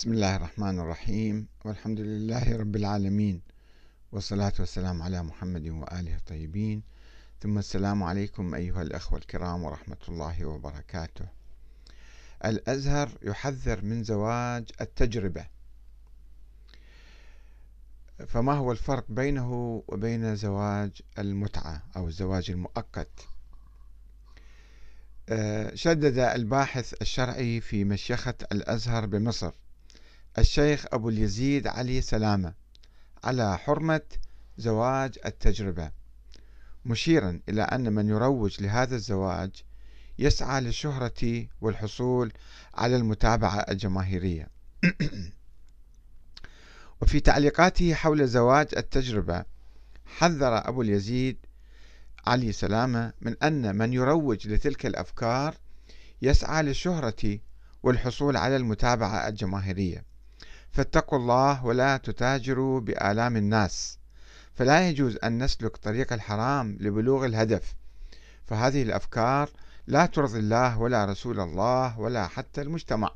بسم الله الرحمن الرحيم. والحمد لله رب العالمين. والصلاة والسلام على محمد وآله الطيبين. ثم السلام عليكم أيها الأخوة الكرام ورحمة الله وبركاته. الأزهر يحذر من زواج التجربة. فما هو الفرق بينه وبين زواج المتعة أو الزواج المؤقت؟ آه، شدد الباحث الشرعي في مشيخة الأزهر بمصر الشيخ أبو اليزيد علي سلامة على حرمة زواج التجربة. مشيرا إلى أن من يروج لهذا الزواج يسعى للشهرة والحصول على المتابعة الجماهيرية. وفي تعليقاته حول زواج التجربة حذر أبو اليزيد علي سلامة من أن من يروج لتلك الأفكار يسعى للشهرة والحصول على المتابعة الجماهيرية. فاتقوا الله ولا تتاجروا بآلام الناس. فلا يجوز أن نسلك طريق الحرام لبلوغ الهدف. فهذه الأفكار لا ترضي الله ولا رسول الله ولا حتى المجتمع.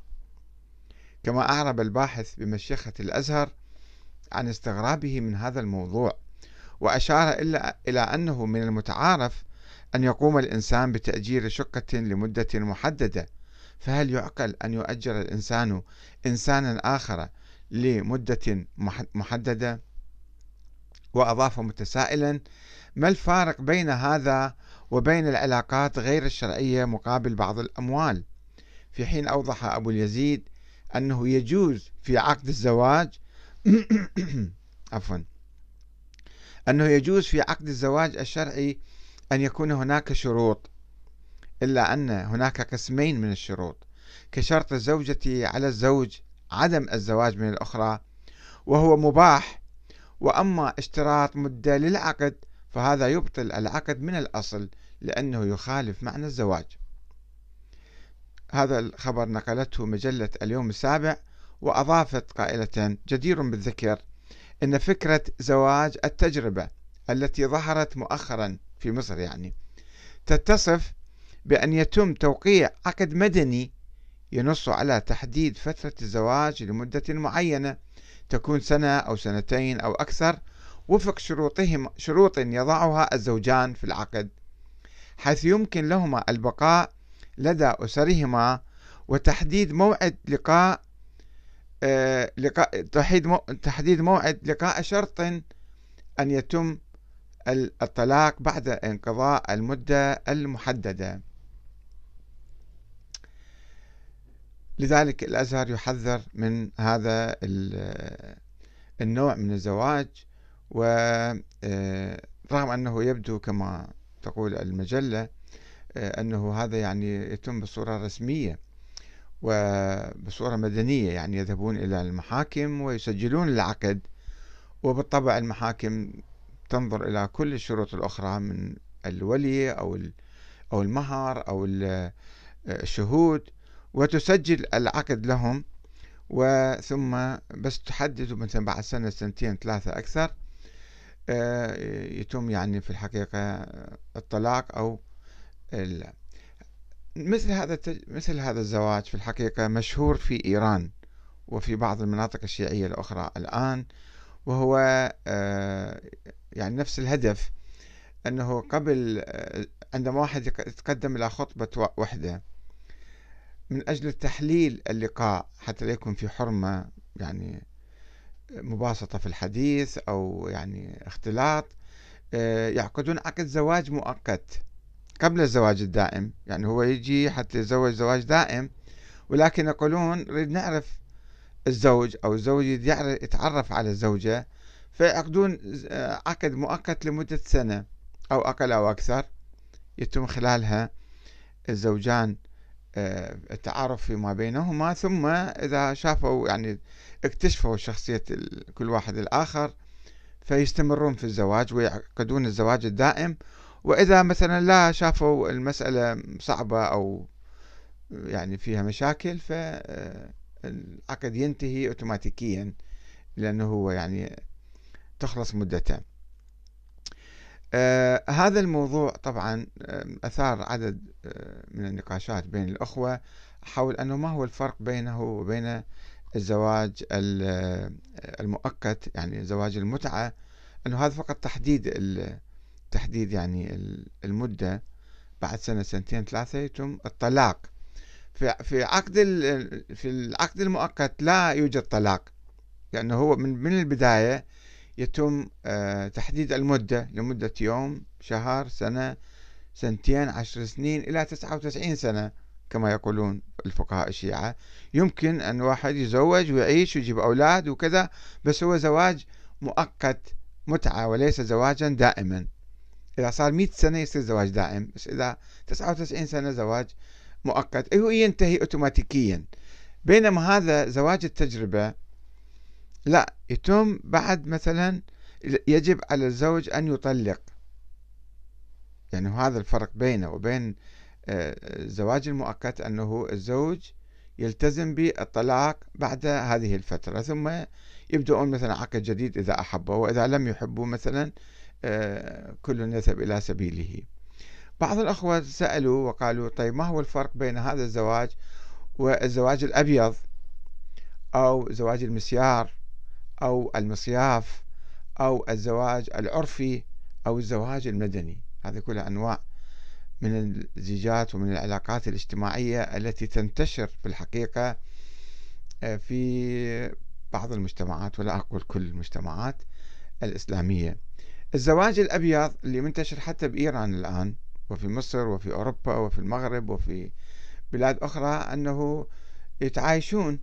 كما أعرب الباحث بمشيخة الأزهر عن استغرابه من هذا الموضوع وأشار إلى أنه من المتعارف أن يقوم الإنسان بتأجير شقة لمدة محددة. فهل يعقل أن يؤجر الإنسان إنسانا آخر لمدة محددة وأضاف متسائلا ما الفارق بين هذا وبين العلاقات غير الشرعية مقابل بعض الأموال؟ في حين أوضح أبو اليزيد أنه يجوز في عقد الزواج عفوا أنه يجوز في عقد الزواج الشرعي أن يكون هناك شروط إلا أن هناك قسمين من الشروط كشرط الزوجة على الزوج عدم الزواج من الأخرى وهو مباح. وأما اشتراط مدة للعقد فهذا يبطل العقد من الأصل لأنه يخالف معنى الزواج. هذا الخبر نقلته مجلة اليوم السابع وأضافت قائلة جدير بالذكر إن فكرة زواج التجربة التي ظهرت مؤخرا في مصر يعني تتصف بأن يتم توقيع عقد مدني ينص على تحديد فترة الزواج لمدة معينة تكون سنة أو سنتين أو أكثر وفق شروطهم شروط يضعها الزوجان في العقد حيث يمكن لهما البقاء لدى أسرهما وتحديد موعد لقاء آه، لقاء تحديد موعد لقاء شرط أن يتم الطلاق بعد انقضاء المدة المحددة. لذلك الأزهر يحذر من هذا النوع من الزواج ورغم آه، أنه يبدو كما تقول المجلة آه، أنه هذا يعني يتم بصورة رسمية وبصورة مدنية يعني يذهبون إلى المحاكم ويسجلون العقد وبالطبع المحاكم تنظر إلى كل الشروط الأخرى من الولي أو أو المهر أو الشهود. وتسجل العقد لهم وثم بس تحدد مثلا بعد سنة سنتين ثلاثة أكثر آه، يتم يعني في الحقيقة الطلاق أو مثل هذا مثل هذا الزواج في الحقيقة مشهور في إيران وفي بعض المناطق الشيعية الأخرى الآن وهو آه، يعني نفس الهدف أنه قبل آه، عندما واحد يتقدم إلى خطبة وحدة من أجل تحليل اللقاء حتى لا يكون في حرمة يعني مباسطة في الحديث أو يعني اختلاط آه، يعقدون عقد زواج مؤقت قبل الزواج الدائم. يعني هو يجي حتى يتزوج زواج دائم ولكن يقولون نريد نعرف الزوج أو الزوج يتعرف على الزوجة فيعقدون آه، عقد مؤقت لمدة سنة أو أقل أو أكثر يتم خلالها الزوجان. التعارف فيما بينهما ثم إذا شافوا يعني اكتشفوا شخصية كل واحد الآخر فيستمرون في الزواج ويعقدون الزواج الدائم. وإذا مثلا لا شافوا المسألة صعبة أو يعني فيها مشاكل فالعقد ينتهي أوتوماتيكيا لأنه هو يعني تخلص مدته. آه هذا الموضوع طبعا آه، أثار عدد آه من النقاشات بين الأخوة حول أنه ما هو الفرق بينه وبين الزواج المؤقت يعني زواج المتعة أنه هذا فقط تحديد تحديد يعني المدة بعد سنة سنتين ثلاثة يتم الطلاق. في عقد في العقد المؤقت لا يوجد طلاق لأنه هو من من البداية يتم آه، تحديد المدة لمدة يوم شهر سنة سنتين عشر سنين إلى تسعة وتسعين سنة كما يقولون الفقهاء الشيعة. يمكن أن واحد يزوج ويعيش ويجيب أولاد وكذا بس هو زواج مؤقت متعة وليس زواجا دائما. إذا صار 100 سنة يصير زواج دائم بس إذا 99 سنة زواج مؤقت. هو ينتهي أوتوماتيكيا. بينما هذا زواج التجربة لا يتم بعد مثلا يجب على الزوج أن يطلق. يعني هذا الفرق بينه وبين آه، الزواج المؤقت أنه الزوج يلتزم بالطلاق بعد هذه الفترة ثم يبدأون مثلا عقد جديد إذا أحبه وإذا لم يحبوا مثلا آه، كل يذهب إلى سبيله. بعض الأخوة سألوا وقالوا طيب ما هو الفرق بين هذا الزواج والزواج الأبيض أو زواج المسيار؟ أو المصياف أو الزواج العرفي أو الزواج المدني. هذه كلها أنواع من الزيجات ومن العلاقات الاجتماعية التي تنتشر في الحقيقة آه، في بعض المجتمعات ولا أقول كل المجتمعات الإسلامية. الزواج الأبيض اللي منتشر حتى بإيران الآن وفي مصر وفي أوروبا وفي المغرب وفي بلاد أخرى أنه يتعايشون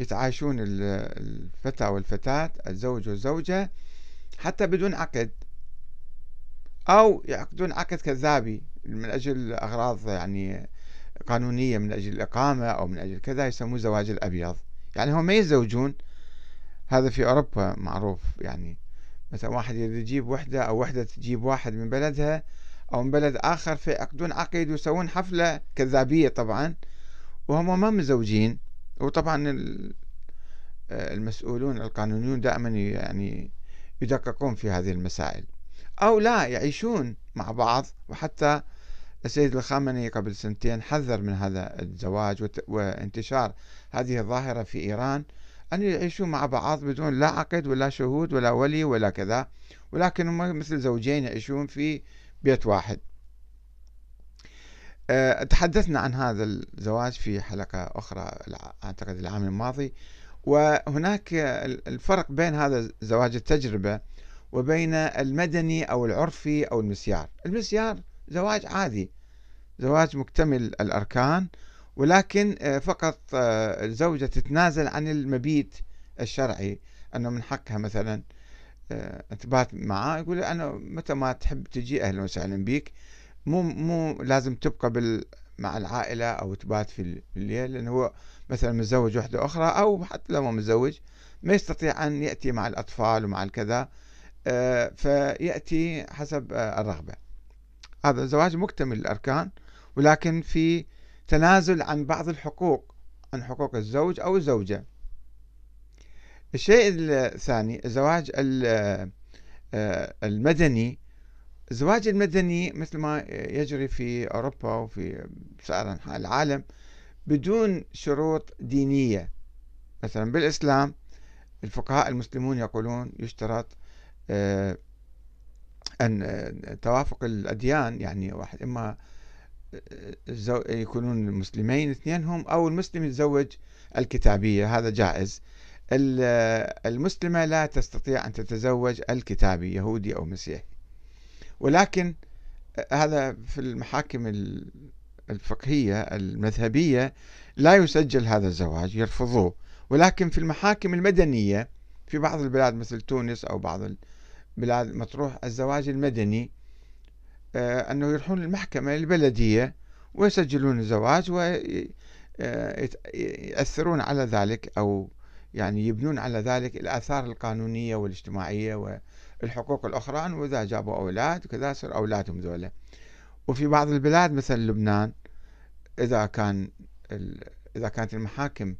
يتعايشون الفتى والفتاة الزوج والزوجة حتى بدون عقد. أو يعقدون عقد كذابي من أجل أغراض يعني قانونية من أجل الإقامة أو من أجل كذا يسموه زواج الأبيض. يعني هم ما يتزوجون. هذا في أوروبا معروف يعني. مثلا واحد يجيب وحدة أو وحدة تجيب واحد من بلدها أو من بلد آخر فيعقدون عقد ويسوون حفلة كذابية طبعا. وهم ما مزوجين وطبعا المسؤولون القانونيون دائما يعني يدققون في هذه المسائل. أو لا يعيشون مع بعض. وحتى السيد الخامنئي قبل سنتين حذر من هذا الزواج وانتشار هذه الظاهرة في إيران أن يعيشوا مع بعض بدون لا عقد ولا شهود ولا ولي ولا كذا. ولكن هم مثل زوجين يعيشون في بيت واحد. تحدثنا عن هذا الزواج في حلقة أخرى أعتقد العام الماضي. وهناك الفرق بين هذا زواج التجربة وبين المدني أو العرفي أو المسيار. المسيار زواج عادي زواج مكتمل الأركان ولكن آه، فقط آه، الزوجة تتنازل عن المبيت الشرعي. أنه من حقها مثلا آه، تبات معاه يقول أنا متى ما تحب تجي أهلا وسهلا بك مو مو لازم تبقى بال مع العائلة أو تبات في الليل لأنه هو مثلا متزوج وحدة أخرى أو حتى لو متزوج ما يستطيع أن يأتي مع الأطفال ومع الكذا فيأتي حسب الرغبة. هذا زواج مكتمل الأركان ولكن في تنازل عن بعض الحقوق عن حقوق الزوج أو الزوجة. الشيء الثاني الزواج آه، المدني الزواج المدني مثل ما يجري في أوروبا وفي سائر أنحاء العالم بدون شروط دينية. مثلا بالإسلام الفقهاء المسلمون يقولون يشترط آه، أن آه، توافق الأديان يعني واحد إما يكونون مسلمين اثنينهم أو المسلم يتزوج الكتابية هذا جائز. المسلمة لا تستطيع أن تتزوج الكتابي يهودي أو مسيحي. ولكن هذا في المحاكم الفقهية المذهبية لا يسجل هذا الزواج يرفضوه. ولكن في المحاكم المدنية في بعض البلاد مثل تونس أو بعض البلاد مطروح الزواج المدني آه، أنه يروحون المحكمة البلدية ويسجلون الزواج ويأثرون آه، على ذلك أو يعني يبنون على ذلك الآثار القانونية والاجتماعية والحقوق الأخرى أنه إذا جابوا أولاد وكذا يصير أولادهم ذولا. وفي بعض البلاد مثل لبنان إذا كان إذا كانت المحاكم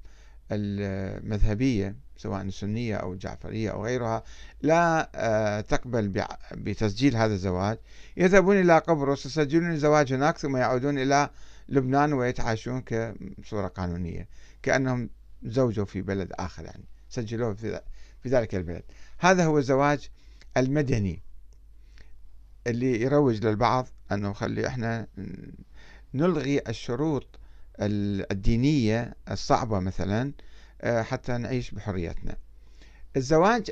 المذهبية سواء السنية أو الجعفرية أو غيرها لا آه، تقبل بتسجيل هذا الزواج. يذهبون إلى قبرص يسجلون الزواج هناك ثم يعودون إلى لبنان ويتعايشون كصورة قانونية كأنهم زوجه في بلد آخر يعني سجلوه في ذلك البلد. هذا هو الزواج المدني اللي يروج للبعض أنه خلي إحنا نلغي الشروط الدينية الصعبة مثلا آه، حتى نعيش بحريتنا. الزواج